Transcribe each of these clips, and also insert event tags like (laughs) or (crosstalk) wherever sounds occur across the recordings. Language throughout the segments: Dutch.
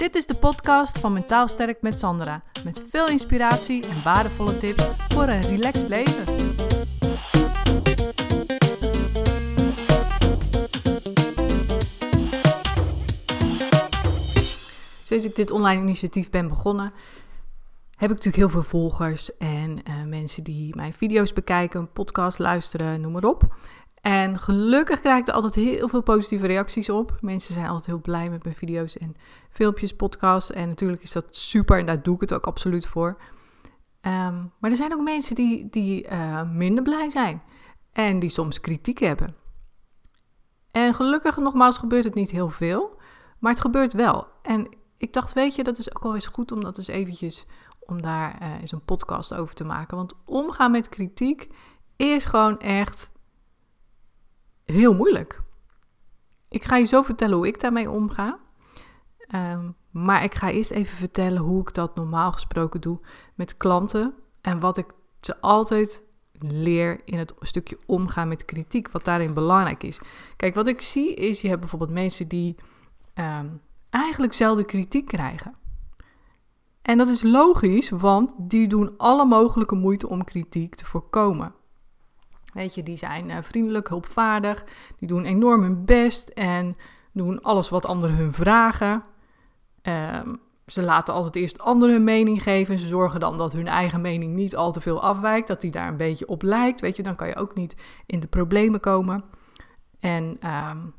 Dit is de podcast van Mentaal Sterk met Sandra. Met veel inspiratie en waardevolle tips voor een relaxed leven. Sinds ik dit online initiatief ben begonnen, heb ik natuurlijk heel veel volgers en uh, mensen die mijn video's bekijken, podcast luisteren, noem maar op. En gelukkig krijg ik er altijd heel veel positieve reacties op. Mensen zijn altijd heel blij met mijn video's en filmpjes, podcasts. En natuurlijk is dat super en daar doe ik het ook absoluut voor. Ehm, maar er zijn ook mensen die, die uh, minder blij zijn en die soms kritiek hebben. En gelukkig, nogmaals, gebeurt het niet heel veel, maar het gebeurt wel. En ik dacht, weet je, dat is ook wel eens goed om dat eens eventjes, om daar uh, eens een podcast over te maken. Want omgaan met kritiek is gewoon echt heel moeilijk. Ik ga je zo vertellen hoe ik daarmee omga. Um, maar ik ga eerst even vertellen hoe ik dat normaal gesproken doe met klanten. En wat ik ze altijd leer in het stukje omgaan met kritiek. Wat daarin belangrijk is. Kijk, wat ik zie is, je hebt bijvoorbeeld mensen die um, eigenlijk zelden kritiek krijgen. En dat is logisch, want die doen alle mogelijke moeite om kritiek te voorkomen. Weet je, die zijn uh, vriendelijk, hulpvaardig, die doen enorm hun best en doen alles wat anderen hun vragen. Um, ze laten altijd eerst anderen hun mening geven. En ze zorgen dan dat hun eigen mening niet al te veel afwijkt. Dat die daar een beetje op lijkt. Weet je, dan kan je ook niet in de problemen komen. En um,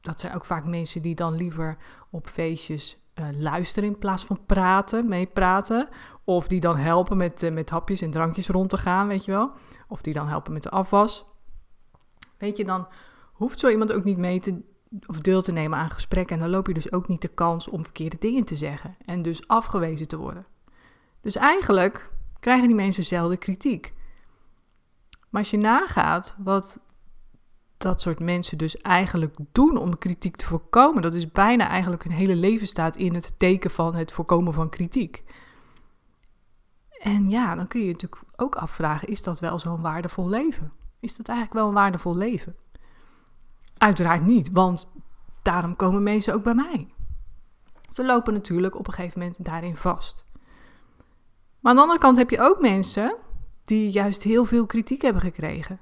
dat zijn ook vaak mensen die dan liever op feestjes uh, luisteren in plaats van praten, meepraten. Of die dan helpen met, uh, met hapjes en drankjes rond te gaan, weet je wel. Of die dan helpen met de afwas. Weet je, dan hoeft zo iemand ook niet mee te, of deel te nemen aan gesprekken. En dan loop je dus ook niet de kans om verkeerde dingen te zeggen. En dus afgewezen te worden. Dus eigenlijk krijgen die mensen zelden kritiek. Maar als je nagaat wat dat soort mensen dus eigenlijk doen om kritiek te voorkomen, dat is bijna eigenlijk hun hele leven staat in het teken van het voorkomen van kritiek. En ja, dan kun je je natuurlijk ook afvragen: is dat wel zo'n waardevol leven? Is dat eigenlijk wel een waardevol leven? Uiteraard niet, want daarom komen mensen ook bij mij. Ze lopen natuurlijk op een gegeven moment daarin vast. Maar aan de andere kant heb je ook mensen die juist heel veel kritiek hebben gekregen.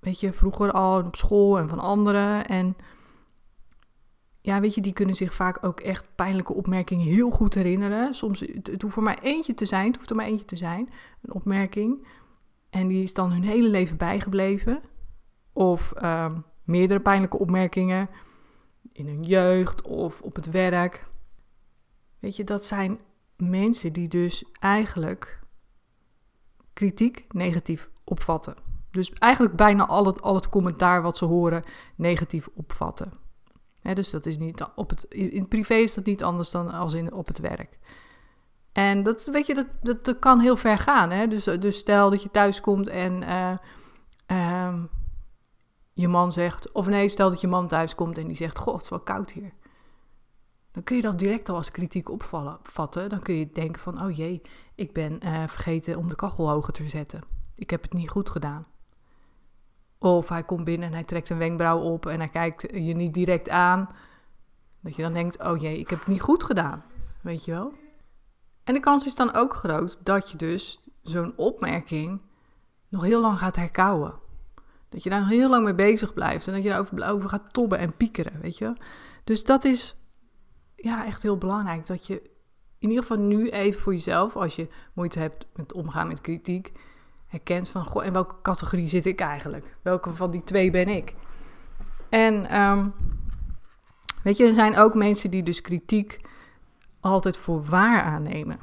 Weet je, vroeger al op school en van anderen. En ja, weet je, die kunnen zich vaak ook echt pijnlijke opmerkingen heel goed herinneren. Soms, het, hoeft er maar eentje te zijn, het hoeft er maar eentje te zijn, een opmerking. En die is dan hun hele leven bijgebleven. Of uh, meerdere pijnlijke opmerkingen in hun jeugd of op het werk. Weet je, dat zijn mensen die dus eigenlijk kritiek negatief opvatten. Dus eigenlijk bijna al het, al het commentaar wat ze horen negatief opvatten. Dus dat is niet op het, in privé is dat niet anders dan als in, op het werk. En dat, weet je, dat, dat, kan heel ver gaan. Hè? Dus, dus stel dat je thuis komt en uh, uh, je man zegt, of nee, stel dat je man thuis komt en die zegt: God, het is wel koud hier. Dan kun je dat direct al als kritiek opvatten. Dan kun je denken: van, Oh jee, ik ben uh, vergeten om de kachel hoger te zetten. Ik heb het niet goed gedaan. Of hij komt binnen en hij trekt een wenkbrauw op en hij kijkt je niet direct aan. Dat je dan denkt: Oh jee, ik heb het niet goed gedaan. Weet je wel? En de kans is dan ook groot dat je dus zo'n opmerking nog heel lang gaat herkauwen. Dat je daar nog heel lang mee bezig blijft en dat je daarover over gaat tobben en piekeren, weet je. Dus dat is ja, echt heel belangrijk. Dat je in ieder geval nu even voor jezelf, als je moeite hebt met omgaan met kritiek, herkent van, goh, in welke categorie zit ik eigenlijk? Welke van die twee ben ik? En um, weet je, er zijn ook mensen die dus kritiek altijd voor waar aannemen.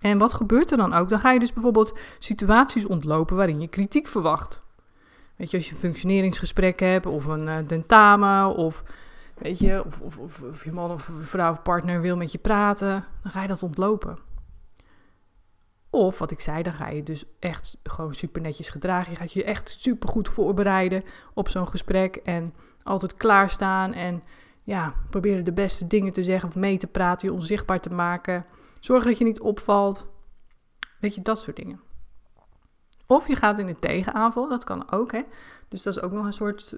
En wat gebeurt er dan ook? Dan ga je dus bijvoorbeeld situaties ontlopen waarin je kritiek verwacht. Weet je, als je een functioneringsgesprek hebt of een uh, of weet je, of, of, of, of, je man of vrouw of partner wil met je praten, dan ga je dat ontlopen. Of wat ik zei, dan ga je dus echt gewoon super netjes gedragen. Je gaat je echt super goed voorbereiden op zo'n gesprek en altijd klaarstaan en ja, proberen de beste dingen te zeggen of mee te praten, je onzichtbaar te maken. Zorgen dat je niet opvalt. Weet je, dat soort dingen. Of je gaat in de tegenaanval, dat kan ook. Hè? Dus dat is ook nog een soort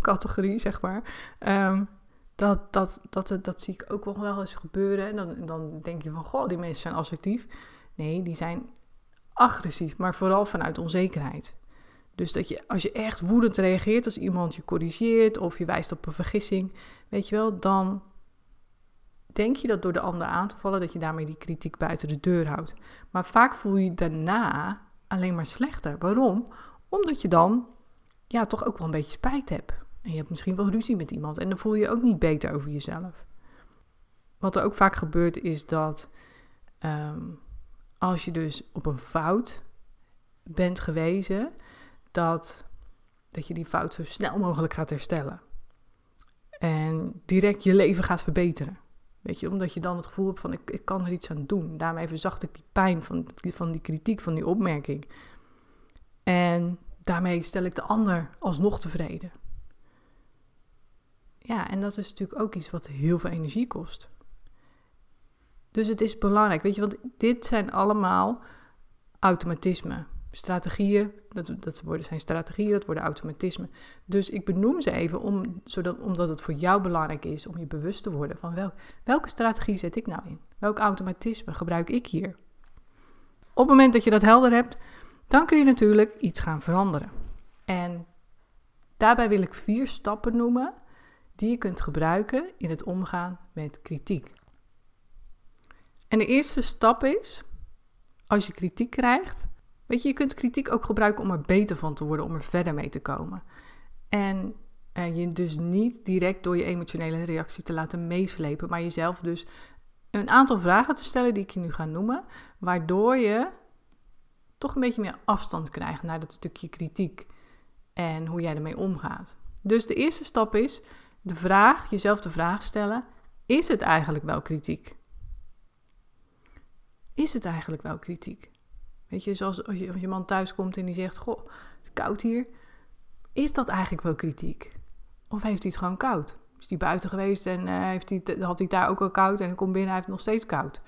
categorie, zeg maar. Um, Dat, dat, dat, dat, zie ik ook wel, wel eens gebeuren. En dan, dan denk je van, goh, die mensen zijn assertief. Nee, die zijn agressief, maar vooral vanuit onzekerheid. Dus dat je, als je echt woedend reageert, als iemand je corrigeert of je wijst op een vergissing, weet je wel, dan denk je dat door de ander aan te vallen, dat je daarmee die kritiek buiten de deur houdt. Maar vaak voel je daarna alleen maar slechter. Waarom? Omdat je dan ja, toch ook wel een beetje spijt hebt. En je hebt misschien wel ruzie met iemand en dan voel je je ook niet beter over jezelf. Wat er ook vaak gebeurt is dat ehm, als je dus op een fout bent gewezen, dat, dat je die fout zo snel mogelijk gaat herstellen. En direct je leven gaat verbeteren. Weet je, omdat je dan het gevoel hebt van ik, ik kan er iets aan doen. Daarmee verzacht ik die pijn van, van die kritiek, van die opmerking. En daarmee stel ik de ander alsnog tevreden. Ja, en dat is natuurlijk ook iets wat heel veel energie kost. Dus het is belangrijk, weet je, want dit zijn allemaal automatismen. Strategieën, dat, dat worden, zijn strategieën, dat worden automatismen. Dus ik benoem ze even om, zodat, omdat het voor jou belangrijk is om je bewust te worden van wel, welke strategie zet ik nou in? Welk automatisme gebruik ik hier? Op het moment dat je dat helder hebt, dan kun je natuurlijk iets gaan veranderen. En daarbij wil ik vier stappen noemen die je kunt gebruiken in het omgaan met kritiek. En de eerste stap is, als je kritiek krijgt, weet je, je kunt kritiek ook gebruiken om er beter van te worden, om er verder mee te komen. En eh, je dus niet direct door je emotionele reactie te laten meeslepen, maar jezelf dus een aantal vragen te stellen die ik je nu ga noemen, waardoor je toch een beetje meer afstand krijgt naar dat stukje kritiek en hoe jij ermee omgaat. Dus de eerste stap is de vraag, jezelf de vraag stellen: is het eigenlijk wel kritiek? Is het eigenlijk wel kritiek? Weet je, zoals als je, als je man thuis komt en die zegt: Goh, het is koud hier. Is dat eigenlijk wel kritiek? Of heeft hij het gewoon koud? Is hij buiten geweest en uh, heeft hij, had hij daar ook al koud en hij komt binnen en hij heeft nog steeds koud?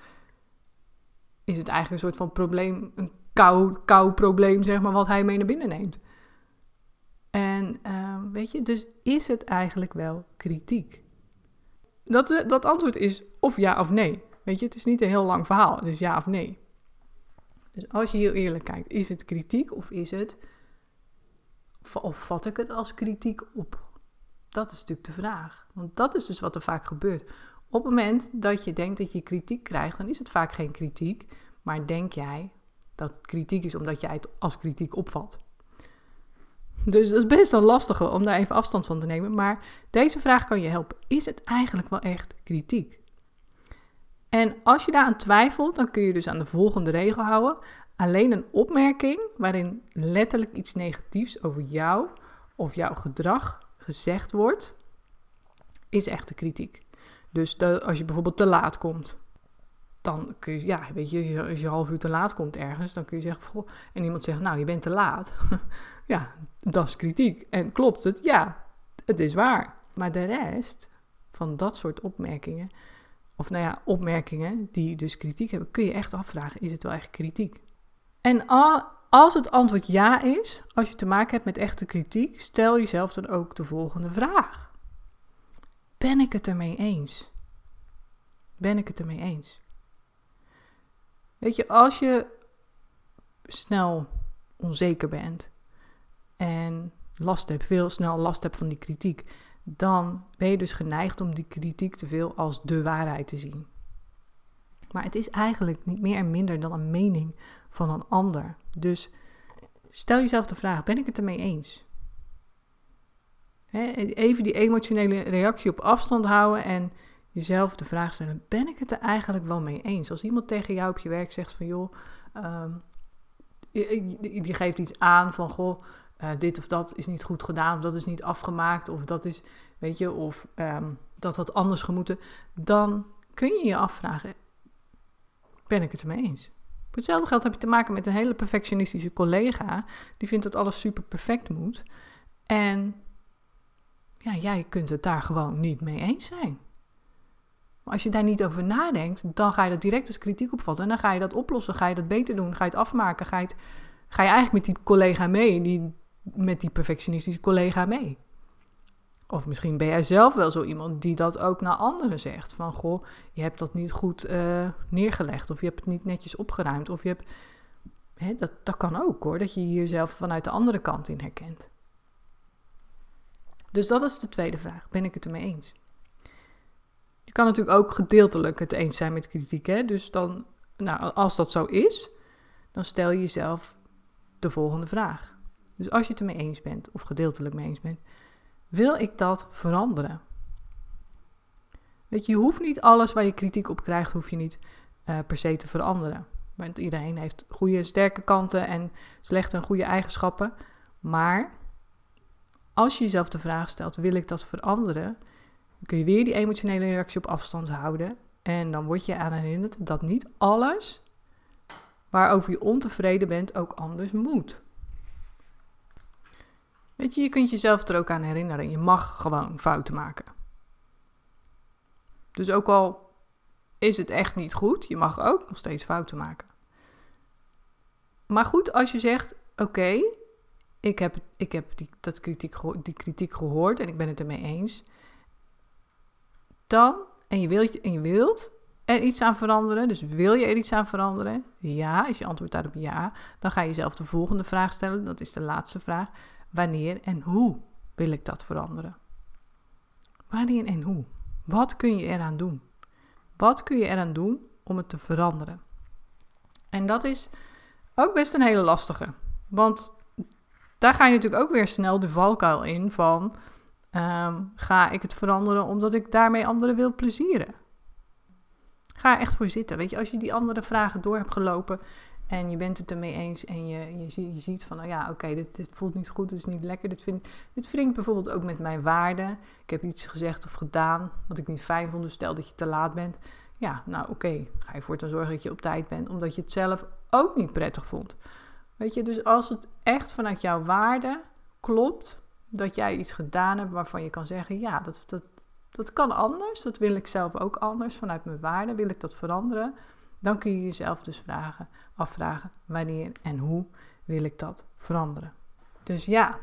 Is het eigenlijk een soort van probleem, een kou, kou probleem, zeg maar, wat hij mee naar binnen neemt? En uh, weet je, dus is het eigenlijk wel kritiek? Dat, eh, dat antwoord is of ja of nee. Weet je, het is niet een heel lang verhaal, dus ja of nee. Dus als je heel eerlijk kijkt, is het kritiek of is het, of vat ik het als kritiek op? Dat is natuurlijk de vraag. Want dat is dus wat er vaak gebeurt. Op het moment dat je denkt dat je kritiek krijgt, dan is het vaak geen kritiek, maar denk jij dat het kritiek is omdat jij het als kritiek opvat. Dus dat is best wel lastig om daar even afstand van te nemen. Maar deze vraag kan je helpen. Is het eigenlijk wel echt kritiek? En als je daaraan twijfelt, dan kun je dus aan de volgende regel houden. Alleen een opmerking waarin letterlijk iets negatiefs over jou of jouw gedrag gezegd wordt, is echte kritiek. Dus als je bijvoorbeeld te laat komt, dan kun je, ja, weet je, als je half uur te laat komt ergens, dan kun je zeggen, en iemand zegt, nou, je bent te laat. (laughs) ja, dat is kritiek. En klopt het? Ja, het is waar. Maar de rest van dat soort opmerkingen, of nou ja, opmerkingen die dus kritiek hebben, kun je echt afvragen: is het wel echt kritiek? En als het antwoord ja is, als je te maken hebt met echte kritiek, stel jezelf dan ook de volgende vraag: Ben ik het ermee eens? Ben ik het ermee eens? Weet je, als je snel onzeker bent en last hebt, veel snel last hebt van die kritiek, dan ben je dus geneigd om die kritiek te veel als de waarheid te zien. Maar het is eigenlijk niet meer en minder dan een mening van een ander. Dus stel jezelf de vraag: ben ik het ermee eens? even die emotionele reactie op afstand houden en jezelf de vraag stellen: ben ik het er eigenlijk wel mee eens? Als iemand tegen jou op je werk zegt van joh, die geeft iets aan van goh, uh, dit of dat is niet goed gedaan, of dat is niet afgemaakt, of dat is, weet je, of um, dat had anders gemoeten, dan kun je je afvragen: ben ik het ermee eens? Voor hetzelfde geld heb je te maken met een hele perfectionistische collega, die vindt dat alles super perfect moet. En ja, jij kunt het daar gewoon niet mee eens zijn. Maar als je daar niet over nadenkt, dan ga je dat direct als kritiek opvatten. En dan ga je dat oplossen, ga je dat beter doen, ga je het afmaken, ga je, ga je eigenlijk met die collega mee, die, met die perfectionistische collega mee. Of misschien ben jij zelf wel zo iemand die dat ook naar anderen zegt. Van goh, je hebt dat niet goed uh, neergelegd. Of je hebt het niet netjes opgeruimd. Of je hebt. Hè, dat, dat kan ook hoor, dat je jezelf vanuit de andere kant in herkent. Dus dat is de tweede vraag. Ben ik het ermee eens? Je kan natuurlijk ook gedeeltelijk het eens zijn met kritiek. Hè? Dus dan, nou, als dat zo is, dan stel je jezelf de volgende vraag. Dus als je het ermee eens bent, of gedeeltelijk mee eens bent, wil ik dat veranderen? Weet je, je hoeft niet alles waar je kritiek op krijgt, hoef je niet uh, per se te veranderen. Want iedereen heeft goede sterke kanten en slechte en goede eigenschappen. Maar als je jezelf de vraag stelt, wil ik dat veranderen? Dan kun je weer die emotionele reactie op afstand houden. En dan word je aan herinnerd dat niet alles waarover je ontevreden bent ook anders moet. Je, je kunt jezelf er ook aan herinneren. Je mag gewoon fouten maken. Dus ook al is het echt niet goed, je mag ook nog steeds fouten maken. Maar goed, als je zegt: Oké, ik heb, ik heb die, dat kritiek, die kritiek gehoord en ik ben het ermee eens. Dan, en je, wilt, en je wilt er iets aan veranderen, dus wil je er iets aan veranderen? Ja, is je antwoord daarop ja. Dan ga je jezelf de volgende vraag stellen, dat is de laatste vraag. Wanneer en hoe wil ik dat veranderen? Wanneer en hoe? Wat kun je eraan doen? Wat kun je eraan doen om het te veranderen? En dat is ook best een hele lastige. Want daar ga je natuurlijk ook weer snel de valkuil in van... Ehm, ga ik het veranderen omdat ik daarmee anderen wil plezieren? Ga er echt voor zitten. Weet je, als je die andere vragen door hebt gelopen en je bent het ermee eens en je, je, je ziet van, nou ja, oké, dit, voelt niet goed, dit is niet lekker. Dit vind, dit ik bijvoorbeeld ook met mijn waarden. Ik heb iets gezegd of gedaan wat ik niet fijn vond, dus stel dat je te laat bent. Ja, nou oké, ga je voortaan zorgen dat je op tijd bent, omdat je het zelf ook niet prettig vond. Weet je, dus als het echt vanuit jouw waarde klopt, dat jij iets gedaan hebt waarvan je kan zeggen, ja, dat, dat, dat kan anders, dat wil ik zelf ook anders, vanuit mijn waarde wil ik dat veranderen. Dan kun je jezelf dus vragen, afvragen wanneer en hoe wil ik dat veranderen. Dus ja,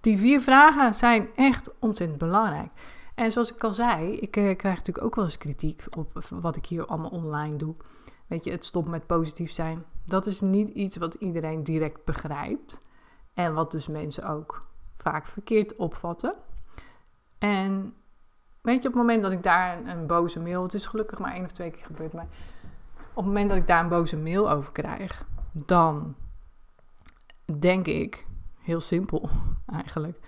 die vier vragen zijn echt ontzettend belangrijk. En zoals ik al zei, ik eh, krijg natuurlijk ook wel eens kritiek op wat ik hier allemaal online doe. Weet je, het stopt met positief zijn. Dat is niet iets wat iedereen direct begrijpt. En wat dus mensen ook vaak verkeerd opvatten. En weet je, op het moment dat ik daar een, een boze mail, het is gelukkig maar één of twee keer gebeurd, maar het moment dat ik daar een boze mail over krijg, dan denk ik, heel simpel (laughs) eigenlijk,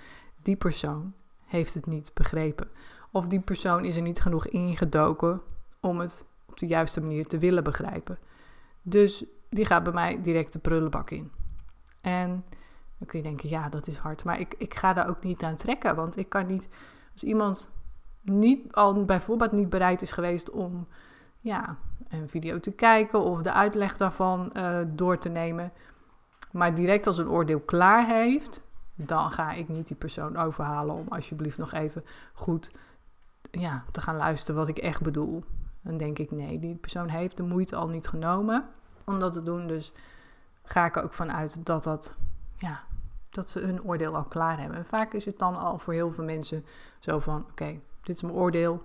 die persoon heeft het niet begrepen. Of die persoon is er niet genoeg ingedoken om het op de juiste manier te willen begrijpen. Dus die gaat bij mij direct de prullenbak in. En dan kun je denken, ja, dat is hard. Maar ik, ik ga daar ook niet aan trekken. Want ik kan niet, als iemand niet, al bijvoorbeeld niet bereid is geweest om ja, een video te kijken of de uitleg daarvan uh, door te nemen, maar direct als een oordeel klaar heeft, dan ga ik niet die persoon overhalen om alsjeblieft nog even goed ja, te gaan luisteren wat ik echt bedoel. Dan denk ik, nee, die persoon heeft de moeite al niet genomen om dat te doen. Dus ga ik er ook vanuit dat, dat, ja, dat ze hun oordeel al klaar hebben. En vaak is het dan al voor heel veel mensen zo van, oké, dit is mijn oordeel.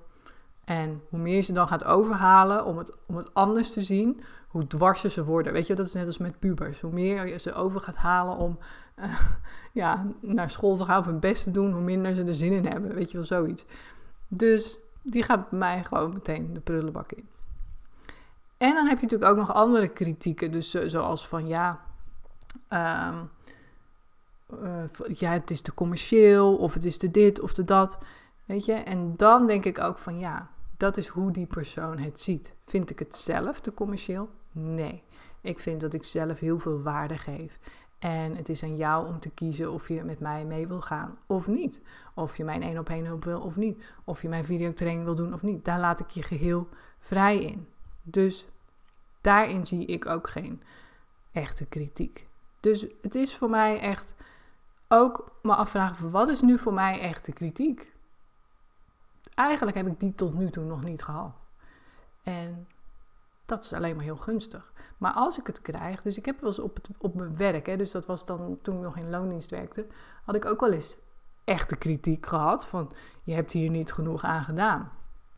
En hoe meer je ze dan gaat overhalen om het, om het anders te zien, hoe dwarser ze worden. Weet je, dat is net als met pubers. Hoe meer je ze over gaat halen om uh, (laughs) ja, naar school te gaan of hun best te doen, hoe minder ze er zin in hebben. Weet je wel, zoiets. Dus die gaat bij mij gewoon meteen de prullenbak in. En dan heb je natuurlijk ook nog andere kritieken. Dus zoals van ja, um, ja, het is te commercieel of het is te dit of te dat. Weet je, en dan denk ik ook van ja, dat is hoe die persoon het ziet. Vind ik het zelf te commercieel? Nee. Ik vind dat ik zelf heel veel waarde geef. En het is aan jou om te kiezen of je met mij mee wil gaan of niet. Of je mijn één op één hulp wil of niet. Of je mijn videotraining wil doen of niet. Daar laat ik je geheel vrij in. Dus daarin zie ik ook geen echte kritiek. Dus het is voor mij echt ook me afvragen: wat is nu voor mij echte kritiek? Eigenlijk heb ik die tot nu toe nog niet gehad. En dat is alleen maar heel gunstig. Maar als ik het krijg, dus ik heb wel eens op, het, op mijn werk, hè, dus dat was dan toen ik nog in loondienst werkte, had ik ook wel eens echte kritiek gehad van je hebt hier niet genoeg aan gedaan.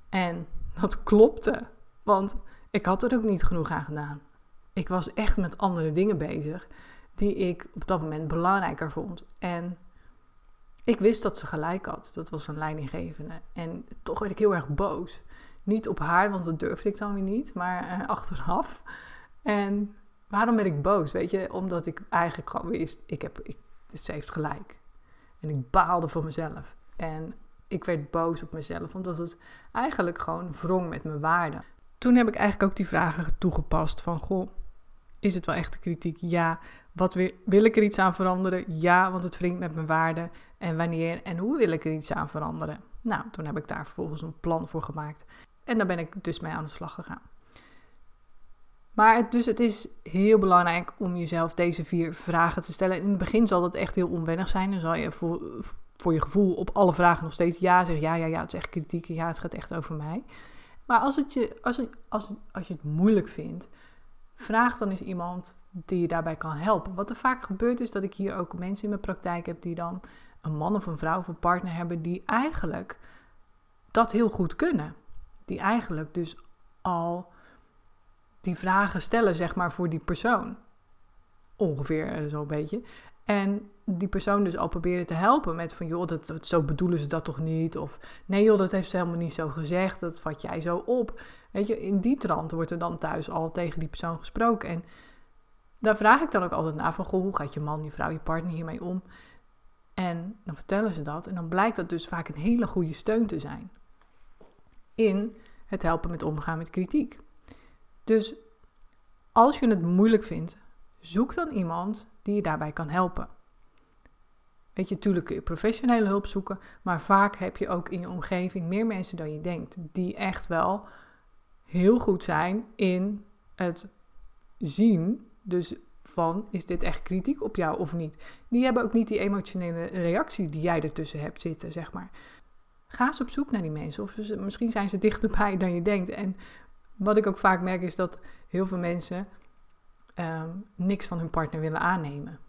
En dat klopte, want ik had er ook niet genoeg aan gedaan. Ik was echt met andere dingen bezig die ik op dat moment belangrijker vond. En ik wist dat ze gelijk had. Dat was een leidinggevende. En toch werd ik heel erg boos. Niet op haar, want dat durfde ik dan weer niet, maar uh, achteraf. En waarom ben ik boos? Weet je, omdat ik eigenlijk gewoon wist, ik heb, ik, ze heeft gelijk. En ik baalde voor mezelf. En ik werd boos op mezelf, omdat het eigenlijk gewoon wrong met mijn waarden. Toen heb ik eigenlijk ook die vragen toegepast van, goh, is het wel echte kritiek? Ja. Wat wil, ik er iets aan veranderen? Ja, want het wringt met mijn waarden. En wanneer en hoe wil ik er iets aan veranderen? Nou, toen heb ik daar vervolgens een plan voor gemaakt. En daar ben ik dus mee aan de slag gegaan. Maar het, dus het is heel belangrijk om jezelf deze vier vragen te stellen. In het begin zal dat echt heel onwennig zijn. Dan zal je voor, voor je gevoel op alle vragen nog steeds ja zeggen. Ja, ja, ja, het is echt kritiek. Ja, het gaat echt over mij. Maar als, het je, als, als, als je het moeilijk vindt, vraag dan eens iemand die je daarbij kan helpen. Wat er vaak gebeurt is dat ik hier ook mensen in mijn praktijk heb die dan een man of een vrouw of een partner hebben die eigenlijk dat heel goed kunnen. Die eigenlijk dus al die vragen stellen, zeg maar, voor die persoon. Ongeveer uh, zo'n beetje. En die persoon dus al proberen te helpen met van, joh, dat, zo bedoelen ze dat toch niet? Of nee joh, dat heeft ze helemaal niet zo gezegd, dat vat jij zo op. Weet je, in die trant wordt er dan thuis al tegen die persoon gesproken. En daar vraag ik dan ook altijd naar van, goh, hoe gaat je man, je vrouw, je partner hiermee om? En dan vertellen ze dat en dan blijkt dat dus vaak een hele goede steun te zijn in het helpen met omgaan met kritiek. Dus als je het moeilijk vindt, zoek dan iemand die je daarbij kan helpen. Weet je, natuurlijk kun je professionele hulp zoeken, maar vaak heb je ook in je omgeving meer mensen dan je denkt, die echt wel heel goed zijn in het zien, dus van is dit echt kritiek op jou of niet. Die hebben ook niet die emotionele reactie die jij ertussen hebt zitten, zeg maar. Ga eens op zoek naar die mensen. Of misschien zijn ze dichterbij dan je denkt. En wat ik ook vaak merk is dat heel veel mensen ehm, niks van hun partner willen aannemen.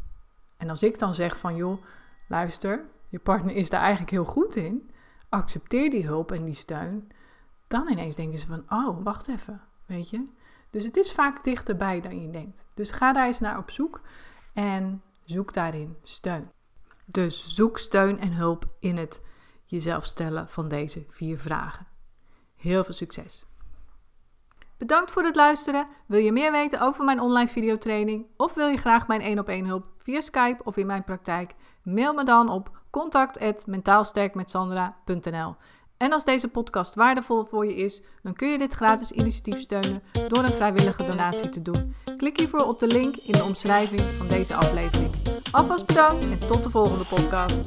En als ik dan zeg van joh, luister, je partner is daar eigenlijk heel goed in. Accepteer die hulp en die steun. Dan ineens denken ze van oh, wacht even, weet je. Dus het is vaak dichterbij dan je denkt. Dus ga daar eens naar op zoek en zoek daarin steun. Dus zoek steun en hulp in het jezelf stellen van deze vier vragen. Heel veel succes! Bedankt voor het luisteren. Wil je meer weten over mijn online videotraining of wil je graag mijn 1 op 1 hulp via Skype of in mijn praktijk? Mail me dan op contact@mentaalsterkmetsandra.nl. En als deze podcast waardevol voor je is, dan kun je dit gratis initiatief steunen door een vrijwillige donatie te doen. Klik hiervoor op de link in de omschrijving van deze aflevering. Alvast bedankt en tot de volgende podcast.